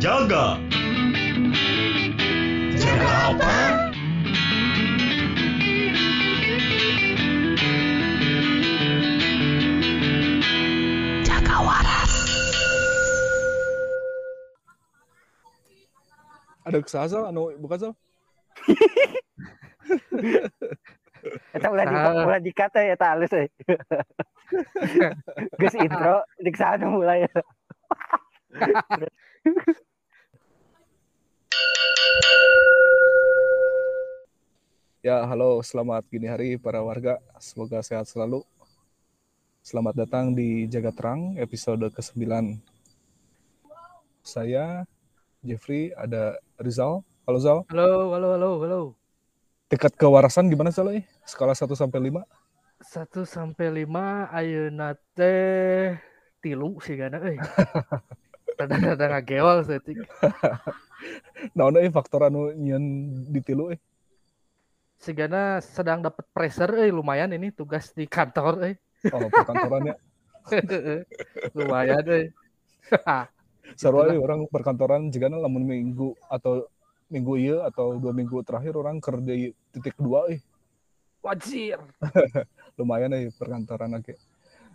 Jaga. Jaga apa? Jaga waras. Ada kesasal anu bukan sal? Eta ulah di Ah. ulah dikata ya tak halus euy. Geus intro dik sana mulai. Ya, halo, selamat gini hari para warga. Semoga sehat selalu. Selamat datang di Jaga Terang episode ke-9. Saya Jeffrey, ada Rizal. Halo Zal. Halo, halo, halo, halo. Tingkat kewarasan gimana Zal? eh? Skala 1 sampai 5? 1 sampai 5 ayeuna teh tilu sih gana euy. Rada-rada ngageol setik. Naon euy faktor anu nyieun ditilu eh? Sigana sedang dapat pressure euy lumayan ini tugas di kantor euy. Oh, perkantorannya. lumayan euy. Sarua Itulah. euy orang perkantoran jigana lamun minggu atau minggu iya atau dua minggu terakhir orang kerja di titik dua eh. Wajir. lumayan ya perkantoran oke.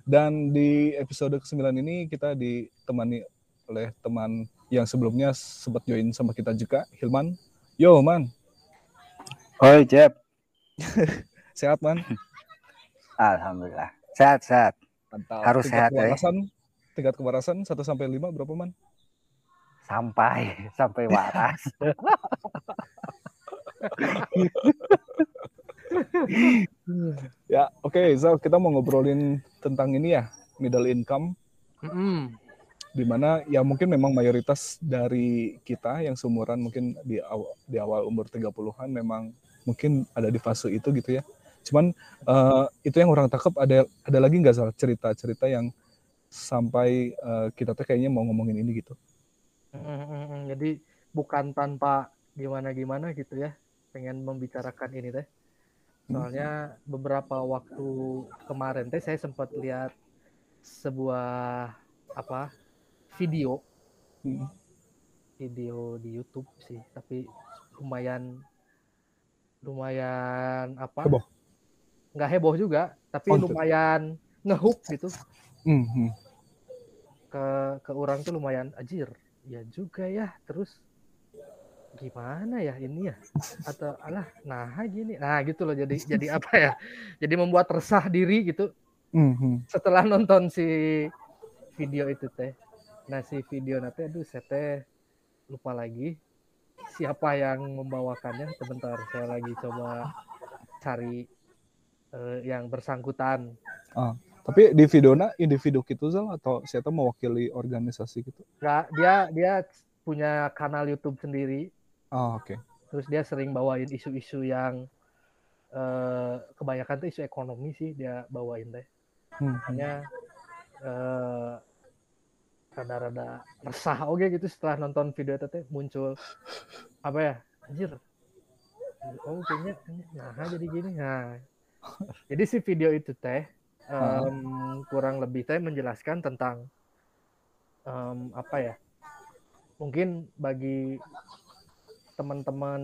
Dan di episode ke-9 ini kita ditemani oleh teman yang sebelumnya sempat join sama kita juga, Hilman. Yo, Man. Oi, Jeb. Sehat, Man? Alhamdulillah. Sehat, sehat. Mantap. Harus Tingkat sehat, ya. kewarasan, tingkat kewarasan 1 sampai 5 berapa, Man? Sampai sampai waras. Ya, oke, Zal, kita mau ngobrolin tentang ini ya, middle income Mm-mm. di mana ya mungkin memang mayoritas dari kita yang seumuran mungkin di awal, di awal umur 30-an memang mungkin ada di fase itu gitu ya. Cuman eh, itu yang orang tangkap ada ada lagi nggak Zal cerita-cerita yang sampai eh, kita tuh kayaknya mau ngomongin ini gitu. Jadi bukan tanpa gimana-gimana gitu ya. Pengen membicarakan ini teh. Soalnya beberapa waktu kemarin teh saya sempat lihat sebuah apa video Hmm. video di YouTube sih, tapi lumayan lumayan apa? Heboh. Nggak heboh juga, tapi Oh, gitu. lumayan ngehook gitu Hmm, hmm. ke ke orang tuh lumayan ajir. Ya juga ya, terus gimana ya ini ya atau alah nah gini nah gitu loh jadi jadi apa ya jadi membuat resah diri gitu Hmm, hmm. setelah nonton si video itu teh nah si video nanti aduh saya teh lupa lagi siapa yang membawakannya sebentar saya lagi coba cari eh, yang bersangkutan Tapi di videonya individu gitu Zal atau tuh mewakili organisasi gitu. nggak dia dia punya kanal YouTube sendiri Ah, oke. terus dia sering bawain isu-isu yang eh, kebanyakan tuh isu ekonomi sih dia bawain teh Hmm, hmm. hanya eh, rada-rada resah. Oke gitu setelah nonton video itu teh muncul apa ya? Anjir. Oh kayaknya nah jadi gini. Nah jadi si video itu teh em, kurang lebih teh menjelaskan tentang em, apa ya? Mungkin bagi teman-teman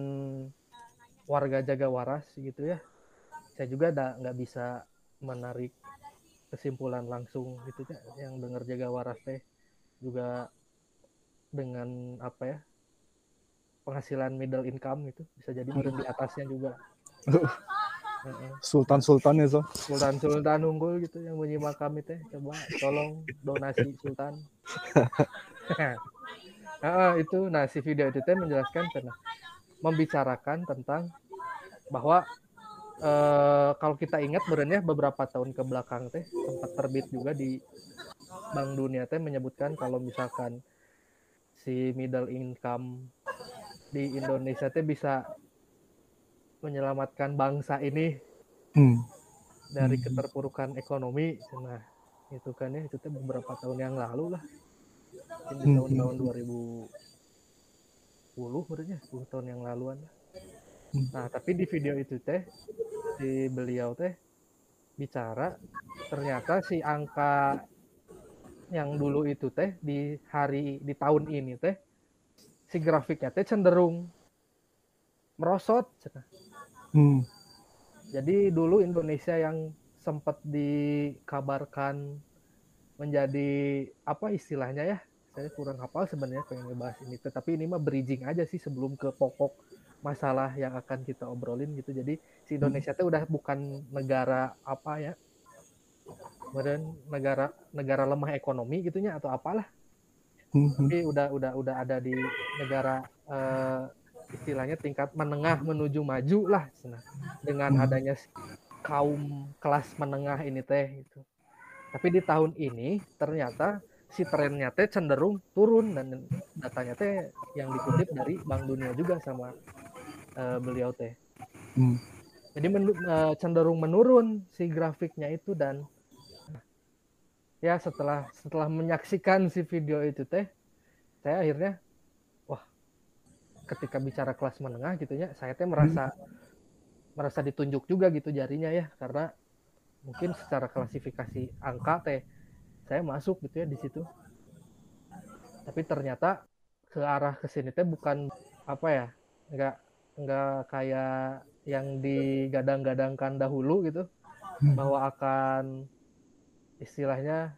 warga jaga waras gitu ya saya juga nggak bisa menarik kesimpulan langsung gitu ya yang dengar jaga waras teh juga dengan apa ya penghasilan middle income gitu bisa jadi mungkin di atasnya juga. Sultan-sultan ya Zal. Sultan Sultan unggul gitu yang menyimak kami teh coba tolong donasi Sultan Heeh, itu nah si video itu teh menjelaskan tentang membicarakan tentang bahwa eh, kalau kita ingat sebenarnya beberapa tahun ke belakang teh sempat terbit juga di Bank Dunia teh menyebutkan kalau misalkan si middle income di Indonesia teh bisa menyelamatkan bangsa ini Hmm. dari Hmm. keterpurukan ekonomi nah itu kan ya itu teh beberapa tahun yang lalu lah di Hmm. tahun-tahun 2010 menurutnya 10 tahun yang laluan lah. Hmm. nah tapi di video itu teh si beliau teh bicara ternyata si angka yang dulu itu teh di hari di tahun ini teh si grafiknya teh cenderung merosot. Hmm. Jadi dulu Indonesia yang sempat dikabarkan menjadi apa istilahnya ya? Saya kurang hafal sebenarnya pengen ngebahas ini. Tetapi ini mah bridging aja sih sebelum ke pokok masalah yang akan kita obrolin gitu. Jadi si Indonesia itu udah bukan negara apa ya? Kemudian negara negara lemah ekonomi gitunya atau apalah. Hmm, hmm. Tapi udah udah udah ada di negara eh, istilahnya tingkat menengah menuju maju lah cenah. dengan Hmm. adanya kaum kelas menengah ini teh gitu. Tapi di tahun ini ternyata si trennya teh cenderung turun dan datanya teh yang dikutip dari Bank Dunia juga sama eh, beliau teh. Hmm. Jadi menu- eh, cenderung menurun si grafiknya itu dan ya setelah setelah menyaksikan si video itu teh saya akhirnya wah ketika bicara kelas menengah gitu ya saya teh merasa merasa ditunjuk juga gitu jarinya ya karena mungkin secara klasifikasi angka teh saya masuk gitu ya di situ. Tapi ternyata ke arah ke sini teh bukan apa ya nggak nggak kayak yang digadang-gadangkan dahulu gitu Hmm. bahwa akan istilahnya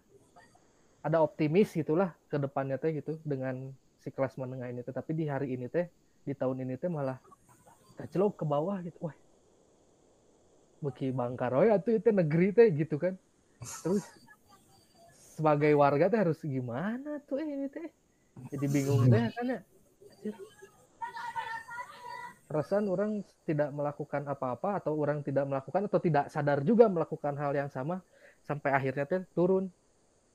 ada optimis gitulah ke depannya teh gitu dengan si kelas menengah ini. Tetapi di hari ini teh di tahun ini teh malah kaclok ke bawah gitu. Wah beki bangkaroy atau itu negeri teh gitu kan. Terus sebagai warga teh harus gimana tuh eh, ini teh? Jadi bingung teh kan ya. Perasaan orang tidak melakukan apa-apa atau orang tidak melakukan atau tidak sadar juga melakukan hal yang sama sampai akhirnya teh turun.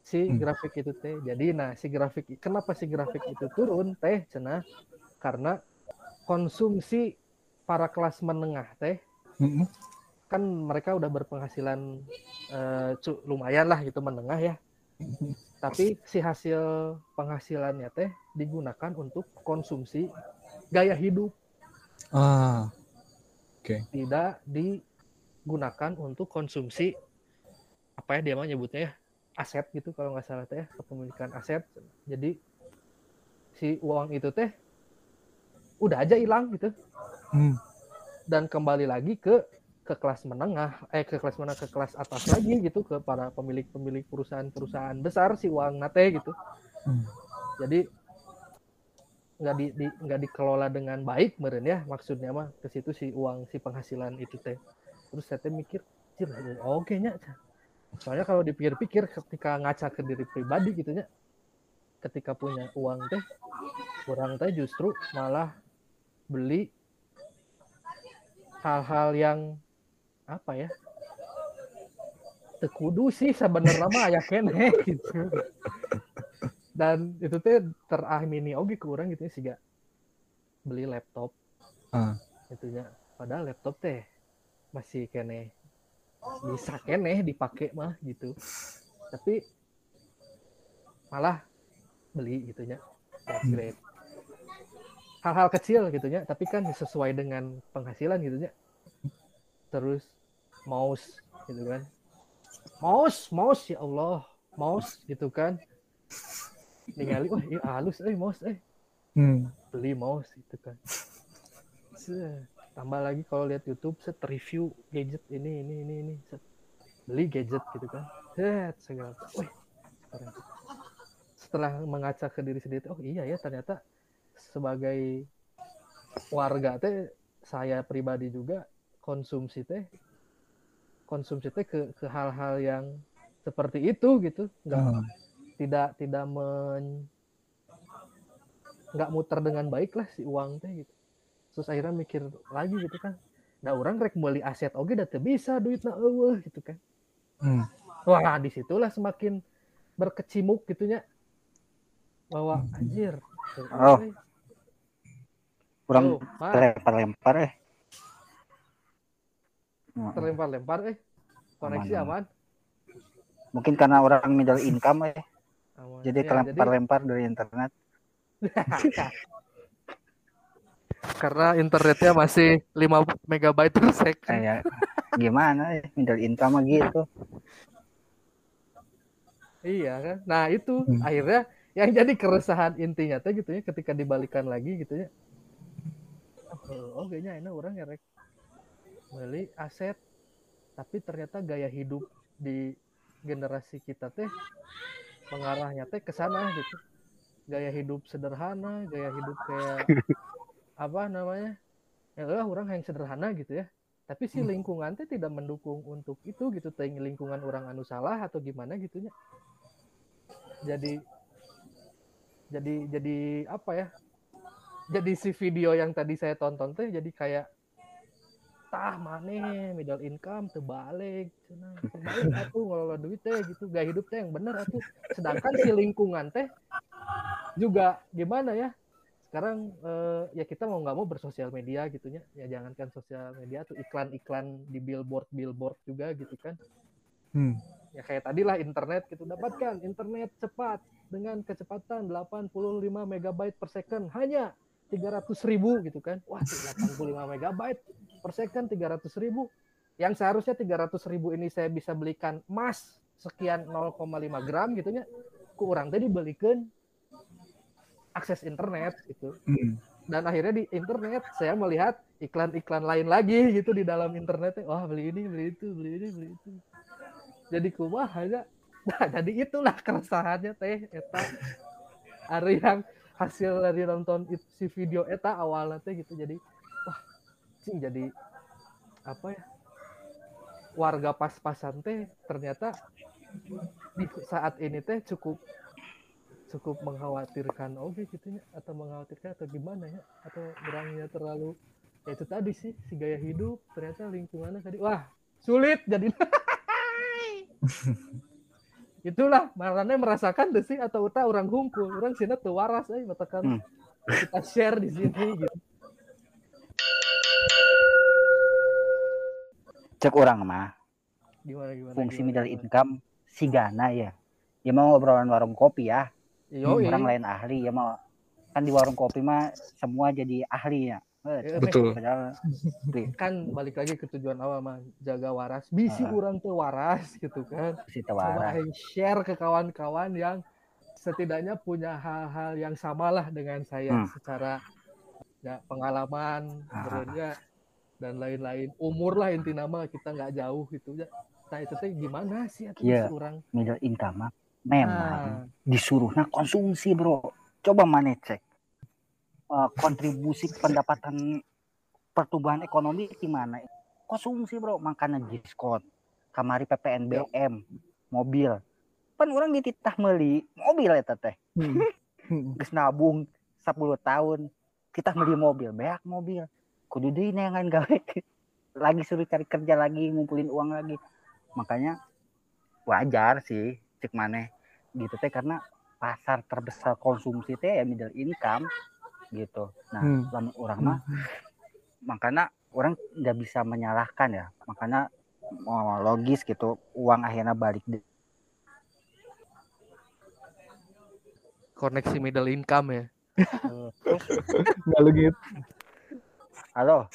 Si Hmm. grafik itu teh. Jadi nah si grafik kenapa si grafik itu turun teh? Cenah karena konsumsi para kelas menengah teh Hmm. kan mereka udah berpenghasilan eh, cu- lumayan lah gitu menengah ya. Tapi si hasil penghasilannya teh digunakan untuk konsumsi gaya hidup Ah. tidak digunakan untuk konsumsi apa ya dia mah nyebutnya ya aset gitu kalau nggak salah teh kepemilikan aset jadi si uang itu teh udah aja hilang gitu Hmm. dan kembali lagi ke ke kelas menengah eh ke kelas menengah ke kelas atas lagi gitu ke para pemilik-pemilik perusahaan-perusahaan besar si uang nate gitu Hmm. jadi nggak di, di- nggak dikelola dengan baik meren ya maksudnya mah ke situ si uang si penghasilan itu teh terus saya teh mikir "Cir, oke nya Cah." soalnya kalau dipikir-pikir ketika ngaca ke diri pribadi gitu nya ketika punya uang teh kurang teh justru malah beli hal-hal yang apa ya tekudu sih sebenarnya mah ya kene gitu dan itu teh teramini oke ke orang gitu ya sih beli laptop. Ah. itunya. Padahal laptop teh masih kene bisa kene dipakai mah gitu. Tapi malah beli gitunya. Upgrade. Hal-hal kecil gitunya. Tapi kan sesuai dengan penghasilan gitunya. Terus mouse gitu kan. Mouse mouse ya Allah. Mouse gitu kan ningali wah iya halus eh mouse eh Hmm. beli mouse gitu kan Set. tambah lagi kalau lihat YouTube set review gadget ini ini ini ini set. beli gadget gitu kan set segala Wih, keren. setelah mengaca ke diri sendiri oh iya ya ternyata sebagai warga teh saya pribadi juga konsumsi teh konsumsi teh ke ke hal-hal yang seperti itu gitu nggak Ah. Tidak tidak men nggak muter dengan baik lah si uang teh gitu. Terus akhirnya mikir lagi gitu kan. Nah orang rek beli aset oke udah teu bisa duit na eueuh gitu kan. Hmm. wah di situlah semakin berkecimuk gitunya. Bahwa anjir. Oh. kurang Tuh, Pak, lempar-lempar eh. Terlempar-lempar eh. Koneksi Aman, aman, Mungkin karena orang middle income eh. Aman. Jadi Ya, kelempar-lempar dari internet. karena internetnya masih 5 megabyte per second Kayak gimana eh middle income gitu. Iya kan. Nah itu Hmm. akhirnya yang jadi keresahan intinya teh gitu ya ketika dibalikan lagi gitu ya oh, oh kayaknya ini orang ya rek beli aset tapi ternyata gaya hidup di generasi kita teh mengarahnya teh ke sana gitu. Gaya hidup sederhana gaya hidup kayak apa namanya? Ya udah orang yang sederhana gitu ya. Tapi si Hmm. lingkungan teh tidak mendukung untuk itu gitu teh lingkungan orang anu salah atau gimana gitunya. Jadi jadi jadi apa ya? Jadi si video yang tadi saya tonton teh jadi kayak tah mana middle income terbalik. Cenah terbalik atuh ngelola duit teh gitu. Gaya hidup teh yang bener atuh sedangkan si lingkungan teh juga gimana ya? Sekarang eh, ya kita mau nggak mau bersosial media gitunya ya jangankan sosial media tuh iklan-iklan di billboard billboard juga gitu kan. Hmm. ya kayak tadi lah internet gitu. Dapatkan internet cepat dengan kecepatan 85 megabyte per second. Hanya 300 ribu gitu kan. Wah 85 megabyte per second 300 ribu. Yang seharusnya 300 ribu ini saya bisa belikan emas sekian 0,5 gram gitu ya. Kurang tadi belikan akses internet gitu. Hmm. dan akhirnya di internet saya melihat iklan-iklan lain lagi gitu di dalam internet wah beli ini beli itu beli ini beli itu. Jadi kumaha aja nah jadi itulah keresahannya teh eta. Hari yang hasil dari nonton si video eta awalnya teh gitu. Jadi cing jadi apa ya warga pas-pasan teh ternyata di saat ini teh cukup cukup mengkhawatirkan oke gitu ya atau mengkhawatirkan atau gimana ya atau berangnya terlalu ya itu tadi sih si gaya hidup ternyata lingkungannya tadi wah sulit jadi itulah marane merasakan tuh sih atau uta orang hungkul orang sini tuh waras eh matakan Hmm. kita share di sini gitu Cek orang mah gimana gimana fungsi gimana, middle gimana. income si Gana ya. Ya mau ngobrolan warung kopi ya. Yoi. Orang lain ahli ya mau kan di warung kopi mah semua jadi ahli ya. Eh, Betul. Padahal kan balik lagi ke tujuan awal mah jaga waras bisi Ah. orang tuh waras gitu kan si coba share ke kawan-kawan yang setidaknya punya hal-hal yang samalah dengan saya Hmm. secara ya, pengalaman Ah. Dan lain-lain umur lah inti nama kita nggak jauh gitu ya nah itu teh gimana sih Iya. si orang Middle income memang nah, disuruhnya konsumsi bro. Coba mana cek Eh, kontribusi pendapatan pertumbuhan ekonomi gimana? Konsumsi bro, makanya diskon. Kamari PPNBM, mobil. Pan orang dititah meli mobil eta teh. Hmm. Hmm. Nabung 10 tahun, kita beli mobil, beak mobil. Kudu deui neangan gawe. Lagi suruh cari kerja lagi, ngumpulin uang lagi. Makanya wajar sih cek maneh gitu teh karena pasar terbesar konsumsi teh ya middle income gitu. Nah, Hmm. lamun orang mah makanya orang nggak bisa menyalahkan ya. Makanya oh, logis gitu uang akhirnya balik di koneksi middle income ya Nggak lu gitu. Halo,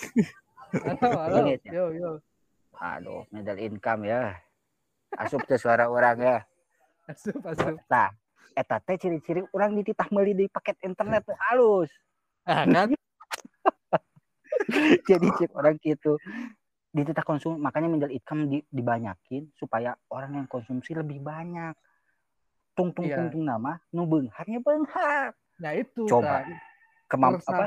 halo halo Ingat ya? yo yo aduh middle income ya. Asup teh suara orang ya. asup asup Nah, eta teh ciri-ciri orang dititah meuli di paket internet tuh halus. ah, kan Jadi cek orang gitu dititah konsum makanya middle income di- dibanyakin supaya orang yang konsumsi lebih banyak. Tung tung Iya. tung tung nama nu beungharnya beunghar. nah itu Coba. Tah. Kemamp Resah. apa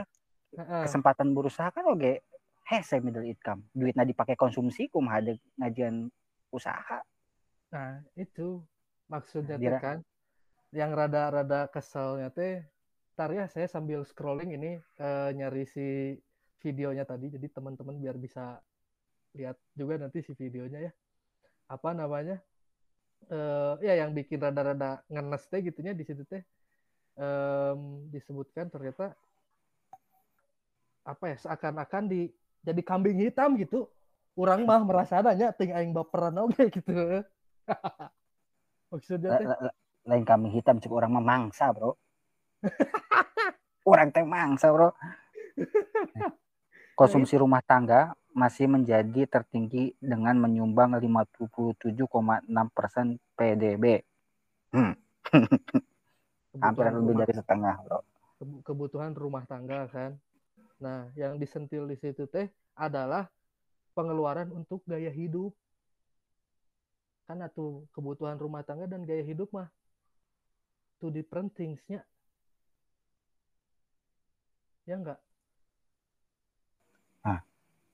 Kesempatan berusaha kan oke hese middle income. Duitnya dipakai konsumsi kumaha ada ngajian usaha. Nah, itu maksudnya Dira- kan yang rada-rada keselnya teh ntar ya saya sambil scrolling ini eh, nyari si videonya tadi jadi teman-teman biar bisa lihat juga nanti si videonya ya apa namanya eh ya yang bikin rada-rada ngenes teh gitunya di situ teh em, disebutkan ternyata apa ya seakan-akan di jadi kambing hitam gitu orang mah merasa adanya ting aing baperan oke gitu maksudnya teh Lain kami hitam cek orang mah mangsa, Bro. orang teh mangsa, Bro. Konsumsi rumah tangga masih menjadi tertinggi dengan menyumbang 57,6% PDB. Hmm. hampir lebih dari setengah bro kebu- kebutuhan rumah tangga kan. Nah, yang disentil di situ teh adalah pengeluaran untuk gaya hidup. Kan tuh kebutuhan rumah tangga dan gaya hidup mah two different things-nya. Ya enggak?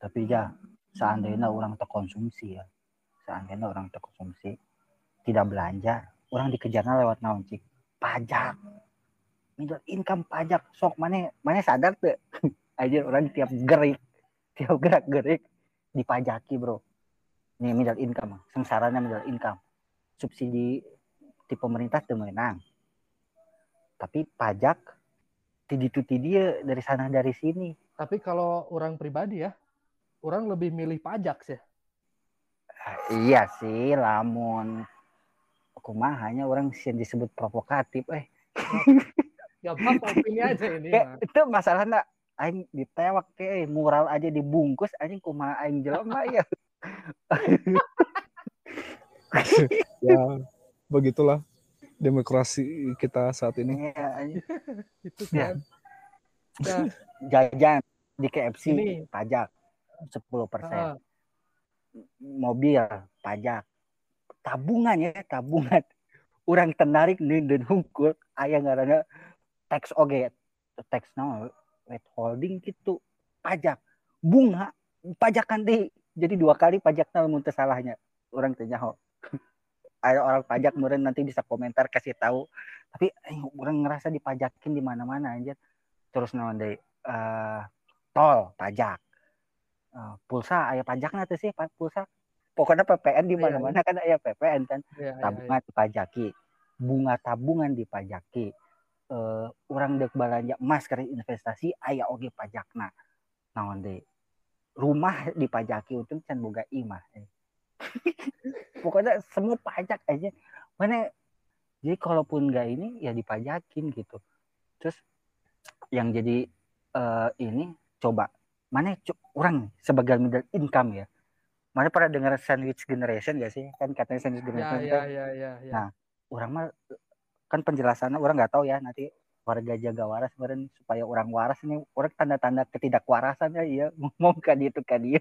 tapi ya seandainya orang terkonsumsi ya seandainya orang terkonsumsi tidak belanja orang dikejarnya lewat naon pajak middle income pajak sok mana mana sadar tuh aja orang tiap gerik tiap gerak gerik dipajaki bro. Ini middle income sengsaranya middle income. Subsidi di pemerintah tuh menang tapi pajak tidi tidi dia dari sana dari sini. Tapi kalau orang pribadi ya, orang lebih milih pajak sih. Ah, iya sih lamun. Kumaha hanya orang sih disebut provokatif eh. Gak apa-apa opini aja ini. Ya, itu masalahnya aing ditewak ke mural aja dibungkus anjing kumaha aing jelema ya Ya, begitulah demokrasi kita saat ini. Iya, anjing. Itu Ya. kan. Nah, jajan di KFC Ini. pajak 10% ah, mobil pajak tabungan ya tabungan orang tenarik nih dan hungkul aya ngaranna tax oge tax no withholding gitu. Pajak. Bunga. Pajakan deh jadi dua kali pajaknya lamun teu salahnya. Orang tanya ho ada orang pajak kemudian nanti bisa komentar kasih tahu. Tapi eh, orang ngerasa dipajakin di mana-mana aja terus naon deh eh, tol pajak. Eh, pulsa aya pajaknya tuh sih pulsa. Pokoknya PPN di Iya, mana-mana kan aya PPN kan. Iya, iya, iya. tabungan dipajaki. Bunga tabungan dipajaki eh orang dek belanja emas ke investasi aya oge pajakna. Naon deui rumah dipajaki untung can boga imah eh. pokoknya semua pajak aja. Mana jadi kalaupun nggak ini ya dipajakin gitu. Terus yang jadi eh, ini coba. Mana co- orang sebagai middle income ya. Mana pernah dengar sandwich generation gak sih? Kan katanya sandwich Ya, generation ya, kan ya, ya, ya. Nah, orang mah kan penjelasannya orang nggak tahu ya nanti warga jaga waras kemarin supaya orang waras ini orang tanda-tanda ketidakwarasan ya iya ngomong kan itu kan dia.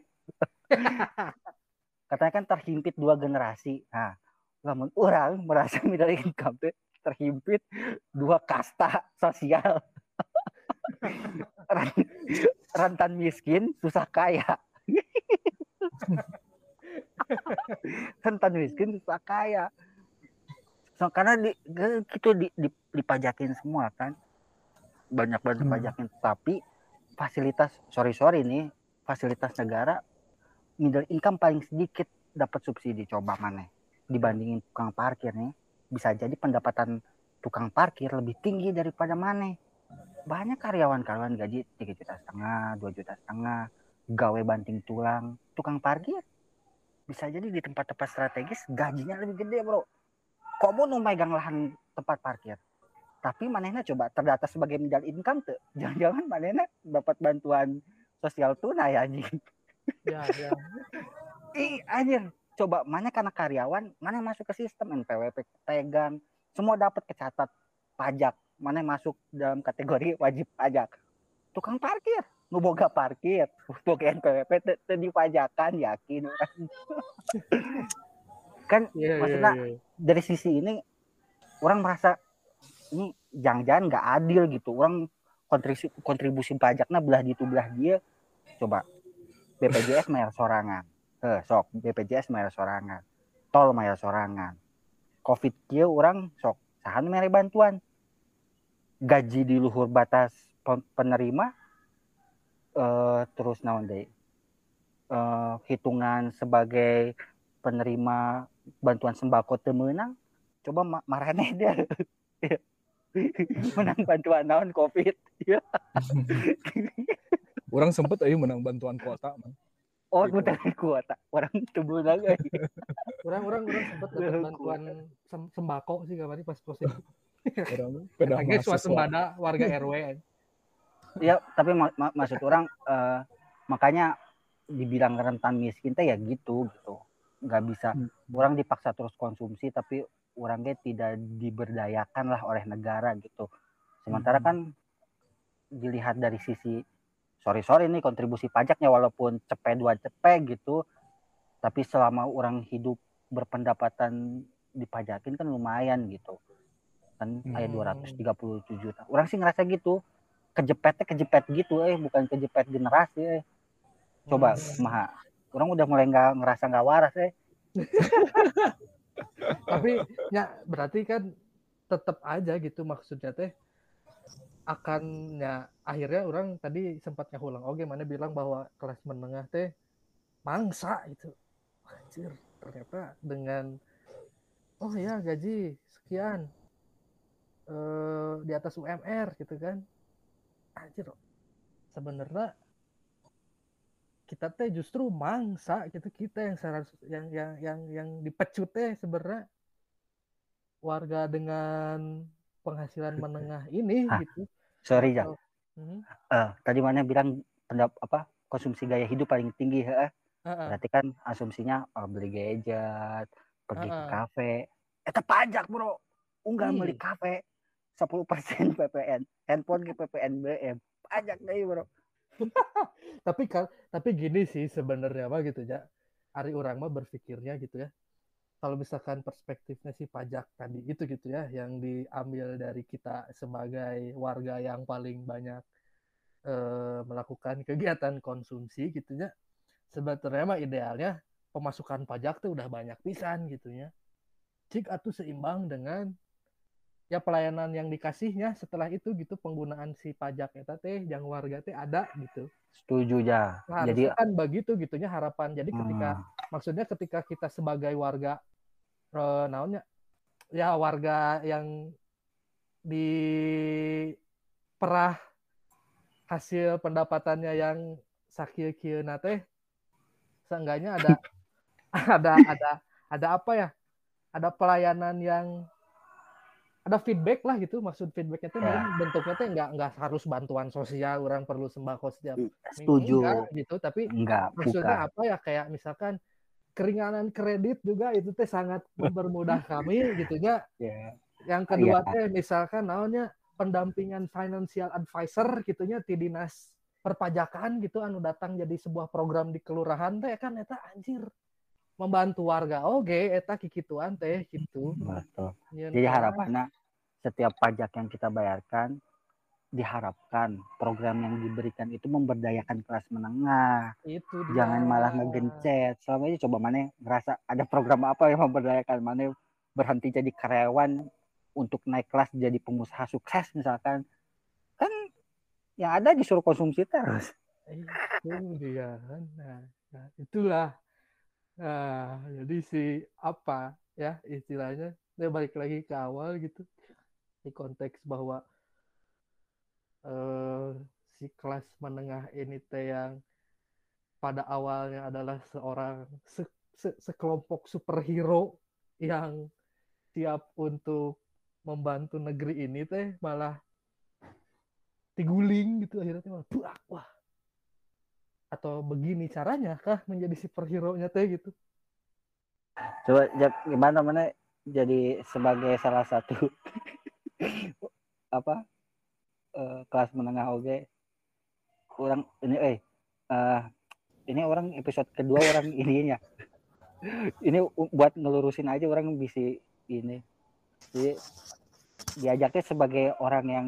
Katanya kan terhimpit dua generasi. Nah namun orang merasa income tuh terhimpit dua kasta sosial. Ran- rentan miskin susah kaya. Rentan miskin susah kaya So, karena di, ke- gitu di, di- dipajakin semua kan. Banyak banget Hmm. dipajakin. Tapi fasilitas sorry sorry nih fasilitas negara middle income paling sedikit dapat subsidi coba mana? Dibandingin tukang parkir nih. Bisa jadi pendapatan tukang parkir lebih tinggi daripada mana? Banyak karyawan-karyawan gaji tiga juta setengah dua juta setengah gawe banting tulang tukang parkir. Bisa jadi di tempat-tempat strategis gajinya lebih gede bro kamu nu megang lahan tempat parkir. Tapi manehna coba terdata sebagai middle income tuh jangan-jangan manehna dapat bantuan sosial tunai anjing. Ya, ya. ih anjir. Coba mana karena karyawan mana yang masuk ke sistem? NPWP tegang semua dapat kecatat pajak. Mana yang masuk dalam kategori wajib pajak. Tukang parkir. Nu boga parkir. Boga NPWP teu dipajakan yakin. orang. kan Iya, iya, Maksudnya, iya. dari sisi ini orang merasa ini jangan-jangan nggak adil gitu. Orang kontribusi kontribusi pajaknya belah di belah dia. Coba BPJS bayar sorangan. Eh sok BPJS bayar sorangan. Tol bayar sorangan. Covid kia orang sok sahan mere bantuan. Gaji di luhur batas pe- penerima eh terus naon deui eh hitungan sebagai penerima bantuan sembako teu meunang coba ma- marane dia menang bantuan naon covid ya Orang sempet ayo menang bantuan kuota, man. oh Gitu. muter kuota orang meunang euy. Orang, orang, orang sempat dapat bantuan sem- sembako sih kemarin pas proses. Orang pedah Lagi suatu mahasiswa. sembada warga RW. ya tapi ma- ma- maksud orang eh, makanya dibilang rentan miskin teh ya gitu gitu nggak bisa Hmm. orang dipaksa terus konsumsi tapi orangnya tidak diberdayakan lah oleh negara gitu. Sementara Hmm. kan dilihat dari sisi sorry sorry nih kontribusi pajaknya walaupun cepet dua cepet gitu, tapi selama orang hidup berpendapatan dipajakin kan lumayan gitu. Kan Hmm. ayat 237 juta. Orang sih ngerasa gitu. Kejepetnya kejepet gitu eh bukan kejepet generasi eh. Coba Hmm. maha. Orang udah mulai nggak ngerasa nggak waras eh. tapi ya berarti kan tetap aja gitu maksudnya teh. Akan ya akhirnya orang tadi sempat ngulang oke mana bilang bahwa kelas menengah teh mangsa itu anjir ternyata dengan oh ya gaji sekian eh di atas UMR gitu kan. Anjir sebenarnya kita teh justru mangsa gitu kita yang seharus yang yang yang yang dipecut teh sebenarnya warga dengan penghasilan menengah ini Ah, gitu. Sorry Jang. Hmm, Eh, tadi mana bilang pendap apa konsumsi gaya hidup paling tinggi heeh. heeh. Berarti kan asumsinya oh, beli gadget, pergi ke Heeh. kafe. Eta pajak, Bro. Unggah Iya. beli kafe 10% PPN, handphone ke PPN BM. Pajak deh, Bro. Tapi tapi gini sih sebenarnya mah gitu ya. Ari orang mah berpikirnya gitu ya. Kalau misalkan perspektifnya si pajak tadi itu gitu ya yang diambil dari kita sebagai warga yang paling banyak eh, melakukan kegiatan konsumsi gitu ya. Sebetulnya mah idealnya pemasukan pajak tuh udah banyak pisan gitu ya. Cik atuh seimbang dengan ya pelayanan yang dikasihnya setelah itu gitu penggunaan si pajak eta teh yang warga teh ada gitu. Setuju ya. Nah, Jadi kan begitu gitunya harapan. Jadi ketika hmm, maksudnya ketika kita sebagai warga eh, naonnya ya warga yang di perah hasil pendapatannya yang sakit kieu teh seenggaknya ada ada ada ada apa ya? Ada pelayanan yang ada feedback lah gitu maksud feedbacknya tuh Ya. bentuknya tuh nggak nggak harus bantuan sosial orang perlu sembako setiap setuju. enggak gitu tapi Enggak, maksudnya bukan. apa ya kayak misalkan keringanan kredit juga itu teh sangat mempermudah kami gitu ya Ya. yang kedua Iya. teh misalkan naonnya pendampingan financial advisor gitunya ti dinas perpajakan gitu anu datang jadi sebuah program di kelurahan teh kan eta anjir membantu warga oke eta kikituan teh gitu Betul. Nyeun Jadi orang. harapannya setiap pajak yang kita bayarkan diharapkan program yang diberikan itu memberdayakan kelas menengah. itu dia. Jangan malah ngegencet. Selama ini coba mana ngerasa ada program apa yang memberdayakan mana berhenti jadi karyawan untuk naik kelas jadi pengusaha sukses misalkan. Kan yang ada disuruh konsumsi terus. itu dia nah, nah, itulah nah jadi si apa ya istilahnya? Dia balik lagi ke awal gitu di konteks bahwa eh, si kelas menengah ini teh yang pada awalnya adalah seorang se- se- sekelompok superhero yang siap untuk membantu negeri ini teh malah diguling gitu akhirnya malah buak, wah atau begini caranya kah menjadi superhero nya teh gitu? Coba gimana mana jadi sebagai salah satu apa eh, kelas menengah oke orang ini eh eh, ini orang episode kedua orang ininya. Ini buat ngelurusin aja orang bisa ini. Jadi diajaknya sebagai orang yang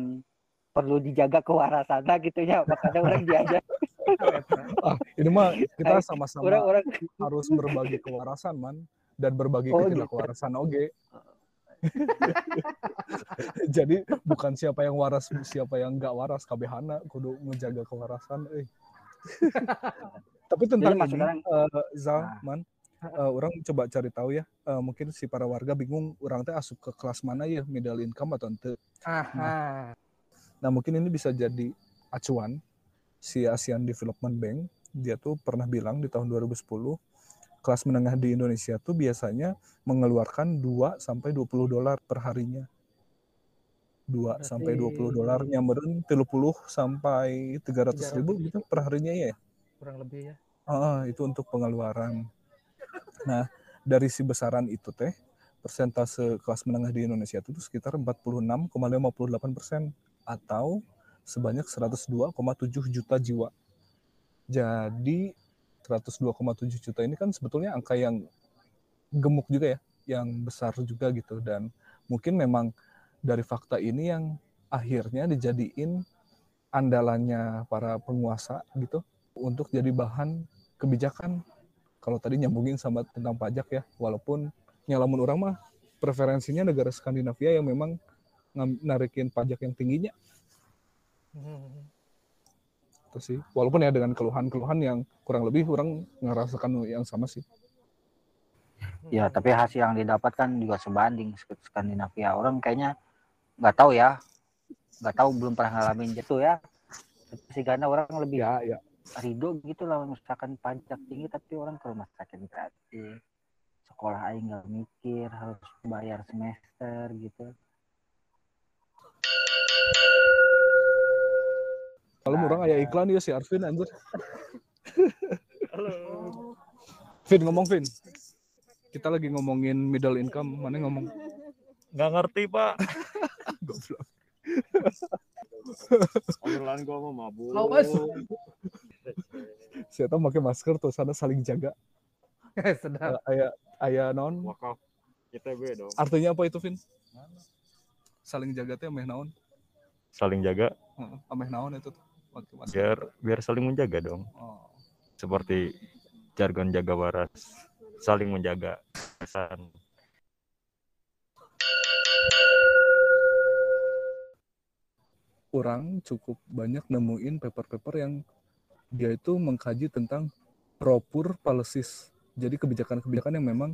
perlu dijaga kewarasannya gitu ya. Makanya orang diajak Ah, ini mah kita sama-sama harus berbagi kewarasan man dan berbagi Oh, ketidakwarasan oge. Jadi bukan siapa yang waras siapa yang nggak waras kabehana kudu menjaga kewarasan eh. Tapi tentang Jadi ini orang- Zal, Nah. man, eh, orang coba cari tahu ya. Eh, mungkin si para warga bingung orang teh asup ke kelas mana ya middle income atau ente. aha Nah mungkin ini bisa jadi acuan si ASEAN Development Bank dia tuh pernah bilang di tahun 2010 kelas menengah di Indonesia tuh biasanya mengeluarkan 2 sampai 20 dolar per harinya. 2 Berarti- sampai 20 dolar nyamperin 30 sampai 300 ribu 300 gitu per harinya ya. kurang lebih ya Ah, itu untuk pengeluaran. Nah, dari si besaran itu teh persentase kelas menengah di Indonesia itu sekitar 46,58 persen atau sebanyak 102,7 juta jiwa. Jadi 102,7 juta ini kan sebetulnya angka yang gemuk juga ya, yang besar juga gitu dan mungkin memang dari fakta ini yang akhirnya dijadiin andalannya para penguasa gitu untuk jadi bahan kebijakan. Kalau tadi nyambungin sama tentang pajak ya, walaupun nyalamun orang mah preferensinya negara Skandinavia yang memang narikin pajak yang tingginya Hmm. itu sih. Walaupun ya dengan keluhan-keluhan yang kurang lebih orang ngerasakan yang sama sih. Ya, tapi hasil yang didapatkan juga sebanding Sk- Skandinavia. Orang kayaknya nggak tahu ya, nggak tahu belum pernah ngalamin gitu ya. Tapi sih karena orang lebih Ya, ya. ridho gitu lah misalkan pajak tinggi tapi orang ke rumah sakit gratis sekolah aing nggak mikir harus bayar semester gitu Kalau Nah, orang aya ada. iklan ya si Arvin anjir. Halo. Vin ngomong Vin. Kita lagi ngomongin middle income, mana ngomong Nggak ngerti, Pak. goblok. Obrolan gua mah mabuk. Awas. Saya tahu pakai masker tuh sana saling jaga. Sedap. Eh, Aya aya non. Wakaf. ITB dong. Artinya apa itu Vin? Saling jaga teh ameh naon? Saling jaga Heeh, ameh naon itu tuh. Masker. biar biar saling menjaga dong. Oh. Seperti jargon jaga waras. Saling menjaga. Kesan. orang cukup banyak nemuin paper-paper yang dia itu mengkaji tentang propur policies. Jadi kebijakan-kebijakan yang memang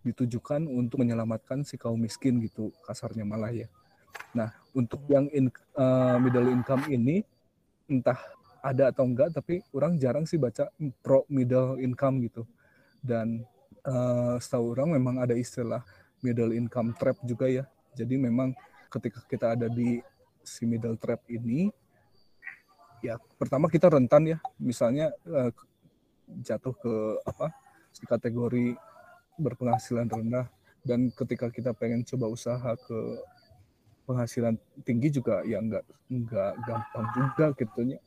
ditujukan untuk menyelamatkan si kaum miskin gitu kasarnya malah ya. Nah untuk yang in- eh, middle income ini entah ada atau enggak tapi orang jarang sih baca pro middle income gitu. Dan eh, setahu orang memang ada istilah middle income trap juga ya. Jadi memang ketika kita ada di si middle trap ini ya pertama kita rentan ya misalnya eh, jatuh ke apa si kategori berpenghasilan rendah dan ketika kita pengen coba usaha ke penghasilan tinggi juga ya nggak nggak gampang juga gitu ya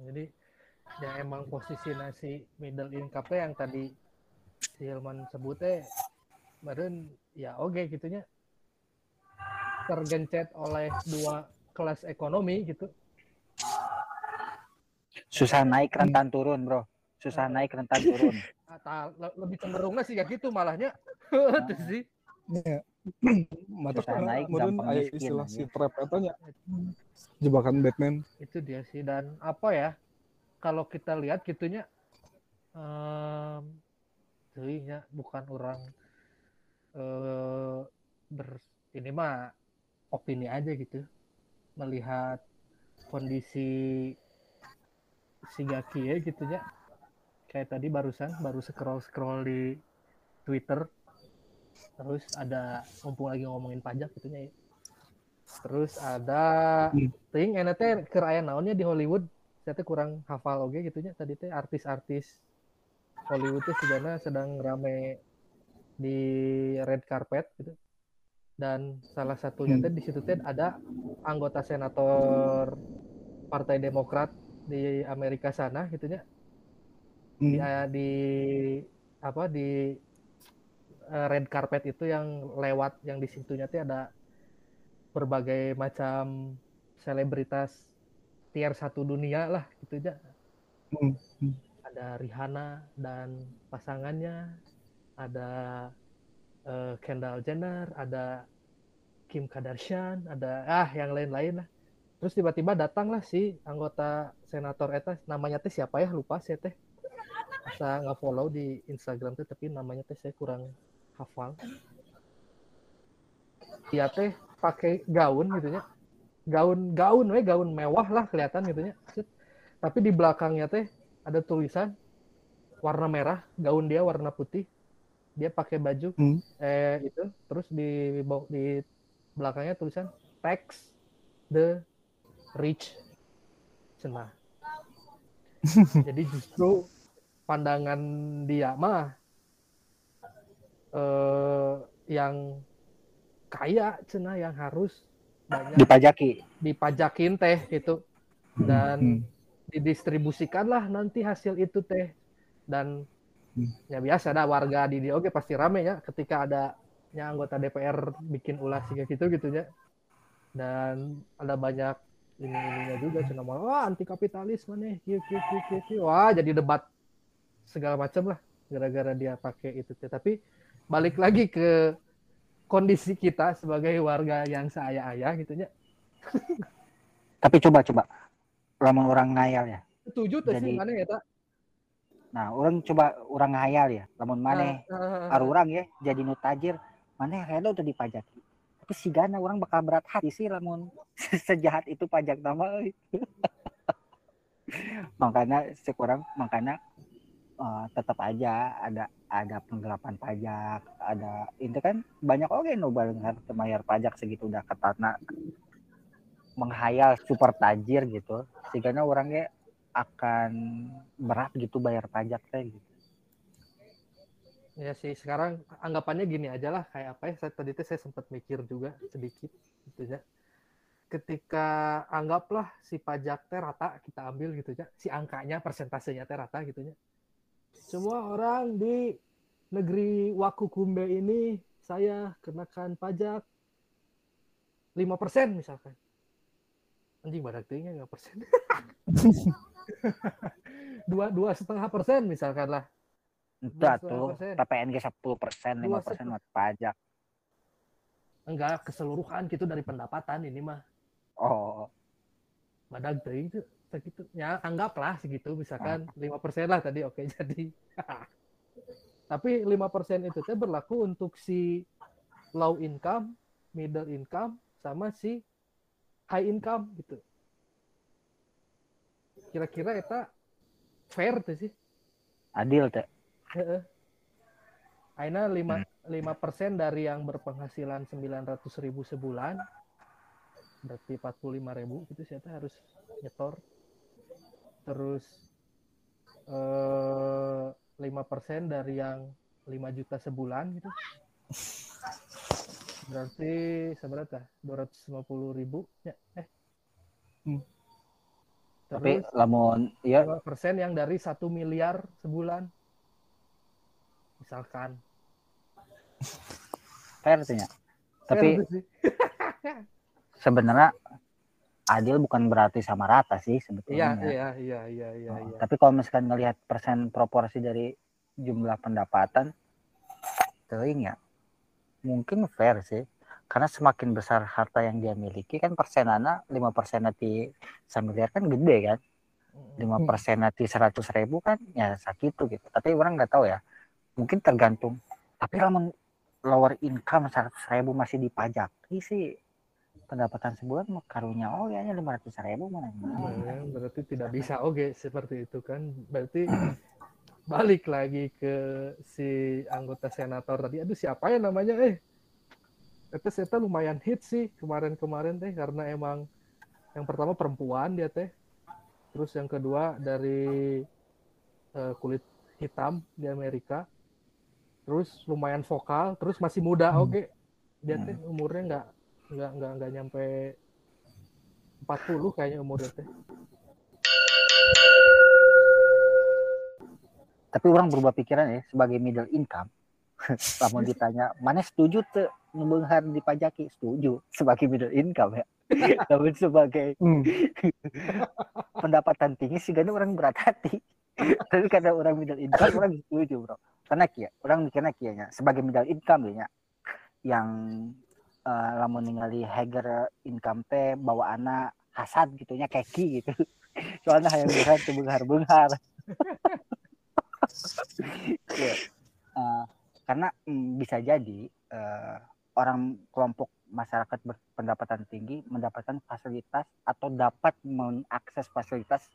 Jadi ya emang posisi nasi middle income yang tadi si Hilman sebutnya kemarin ya oke gitunya tergencet oleh dua kelas ekonomi gitu. susah naik rentan turun bro susah naik rentan turun Atau le- lebih cenderungnya sih kayak gitu malahnya. Itu sih. Ya. mata naik, gampang miskin istilah si trap etanya jebakan Batman. Itu dia sih dan apa ya kalau kita lihat gitunya em teuing nya bukan orang eh ber ini mah opini aja gitu. Melihat kondisi si Gaki ya gitunya. Kayak tadi barusan baru scroll scroll di Twitter terus ada mumpung lagi ngomongin pajak gitunya ya. Terus ada Hmm. ting enak teh keur aya naonnya di Hollywood? Saya teh kurang hafal oge gitunya. Tadi teh artis-artis Hollywood teh sebenarnya sedang rame di red carpet gitu. Dan salah satunya teh di situ teh ada anggota senator Partai Demokrat di Amerika sana gitunya. Di, Hmm. di apa di eh, red carpet itu yang lewat yang di situnya tuh ada berbagai macam selebritas tier satu dunia lah gitu aja Hmm. Hmm. ada Rihanna dan pasangannya ada eh, Kendall Jenner ada Kim Kardashian ada ah yang lain-lain lah terus tiba-tiba datanglah si anggota senator eta namanya teh siapa ya lupa saya teh asa nggak follow di Instagram tuh tapi namanya teh saya kurang hafal. Dia teh pakai gaun gitu ya gaun gaun we gaun mewah lah kelihatan gitu ya tapi di belakangnya teh ada tulisan warna merah gaun dia warna putih. Dia pakai baju Hmm. eh itu. Terus di di belakangnya tulisan tax the rich. Cenah jadi justru pandangan dia mah eh yang kaya cenah yang harus banyak Dipajaki. dipajakin teh gitu dan Hmm. didistribusikanlah nanti hasil itu teh dan Hmm. ya biasa dah warga di dia oke pasti rame ya ketika ada nya anggota DPR bikin ulah kayak gitu gitu ya dan ada banyak ini ininya juga cina mau wah anti kapitalis mana kieu kieu kieu kieu kieu." wah jadi debat segala macam lah gara-gara dia pakai itu teh tapi balik lagi ke kondisi kita sebagai warga yang seaya-aya gitu ya Tapi coba coba. Lamun orang ngayal ya. setuju tuh sih mana ya tak Nah, orang coba orang ngayal ya. Lamun maneh Ah, ah, ah. Orang ya jadi nu tajir mana redo tuh dipajaki tapi si gana orang bakal berat hati sih lamun sejahat itu pajak nama makanya sekurang makanya eh, tetap aja ada ada penggelapan pajak ada itu kan banyak oke nu barengan bayar pajak segitu udah ketatna menghayal super tajir gitu sehingga orangnya akan berat gitu bayar pajak teh gitu. Ya sih sekarang anggapannya gini aja lah kayak apa ya tadi tuh saya sempat mikir juga sedikit gitu ya. Ketika anggaplah si pajak teh rata kita ambil gitu ya, si angkanya persentasenya teh rata gitu ya. Semua orang di negeri Wakukumbe ini saya kenakan pajak 5% misalkan. Anjing badak tinggi 5%. dua dua setengah persen misalkan lah atuh setengah persen. PPNG 10 persen, 5 persen buat pajak. enggak keseluruhan gitu dari pendapatan ini mah Oh, badag teuing itu segitu ya anggaplah segitu misalkan lima persen lah tadi oke jadi. Tapi lima persen itu teh berlaku untuk si low income middle income sama si high income gitu. Kira-kira eta fair tuh sih? Adil teh. Aina lima lima persen dari yang berpenghasilan sembilan ratus ribu sebulan, berarti empat puluh lima ribu gitu sih Eta harus nyetor. Terus eh lima persen dari yang 5 juta sebulan gitu. Berarti seberapa? Dua ratus lima puluh ribu ya eh. Hmm. Tapi Terus lamun ya persen yang dari satu miliar sebulan misalkan fair teh nya. Tapi sih. sebenarnya adil bukan berarti sama rata sih iya sebetulnya. iya iya iya iya Oh, iya. Tapi kalau misalkan ngelihat persen proporsi dari jumlah pendapatan, teuing ya. Mungkin fair sih. Karena semakin besar harta yang dia miliki kan persenana 5 persen nanti miliar kan gede kan. lima persen nanti seratus ribu kan ya sakitu gitu. Tapi orang nggak tahu ya. Mungkin tergantung. Tapi lamun lower income seratus ribu masih dipajaki sih pendapatan sebulan karunya oh ya lima ratus ribu mana Nah, berarti tidak bisa oke seperti itu kan. Berarti balik lagi ke si anggota senator tadi. Aduh siapa ya namanya eh? Itu saya lumayan hit sih kemarin-kemarin teh karena emang yang pertama perempuan dia teh. Terus yang kedua dari eh, kulit hitam di Amerika. Terus lumayan vokal terus masih muda Hmm. oke. Dia teh umurnya nggak nggak nggak nggak nyampe 40 kayaknya umurnya teh. Tapi orang berubah pikiran ya sebagai middle income. Lamun ditanya mana setuju tuh ngebenghar dipajaki setuju sebagai middle income ya. Namun sebagai Hmm. pendapatan tinggi sih kan orang berat hati. Tapi karena orang middle income orang setuju bro. Karena kia orang mikirnya kianya sebagai middle income ya yang eh, lamun ningali Hager income teh bawa anak hasad gitunya keki gitu. Soalnya hayang berat tuh benghar-benghar Ya. Eh, karena mm, bisa jadi eh, orang kelompok masyarakat berpendapatan tinggi mendapatkan fasilitas atau dapat mengakses fasilitas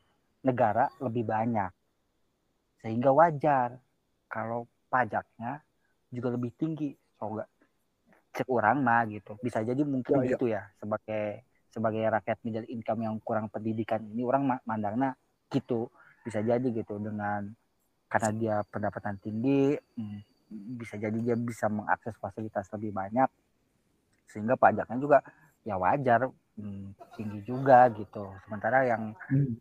negara lebih banyak. Sehingga wajar kalau pajaknya juga lebih tinggi so cek orang mah gitu bisa jadi mungkin Ya, ya. gitu ya sebagai sebagai rakyat middle income yang kurang pendidikan ini orang ma- mandangnya gitu bisa jadi gitu dengan karena dia pendapatan tinggi hmm, bisa jadi dia bisa mengakses fasilitas lebih banyak sehingga pajaknya juga ya wajar hmm, tinggi juga gitu sementara yang Hmm.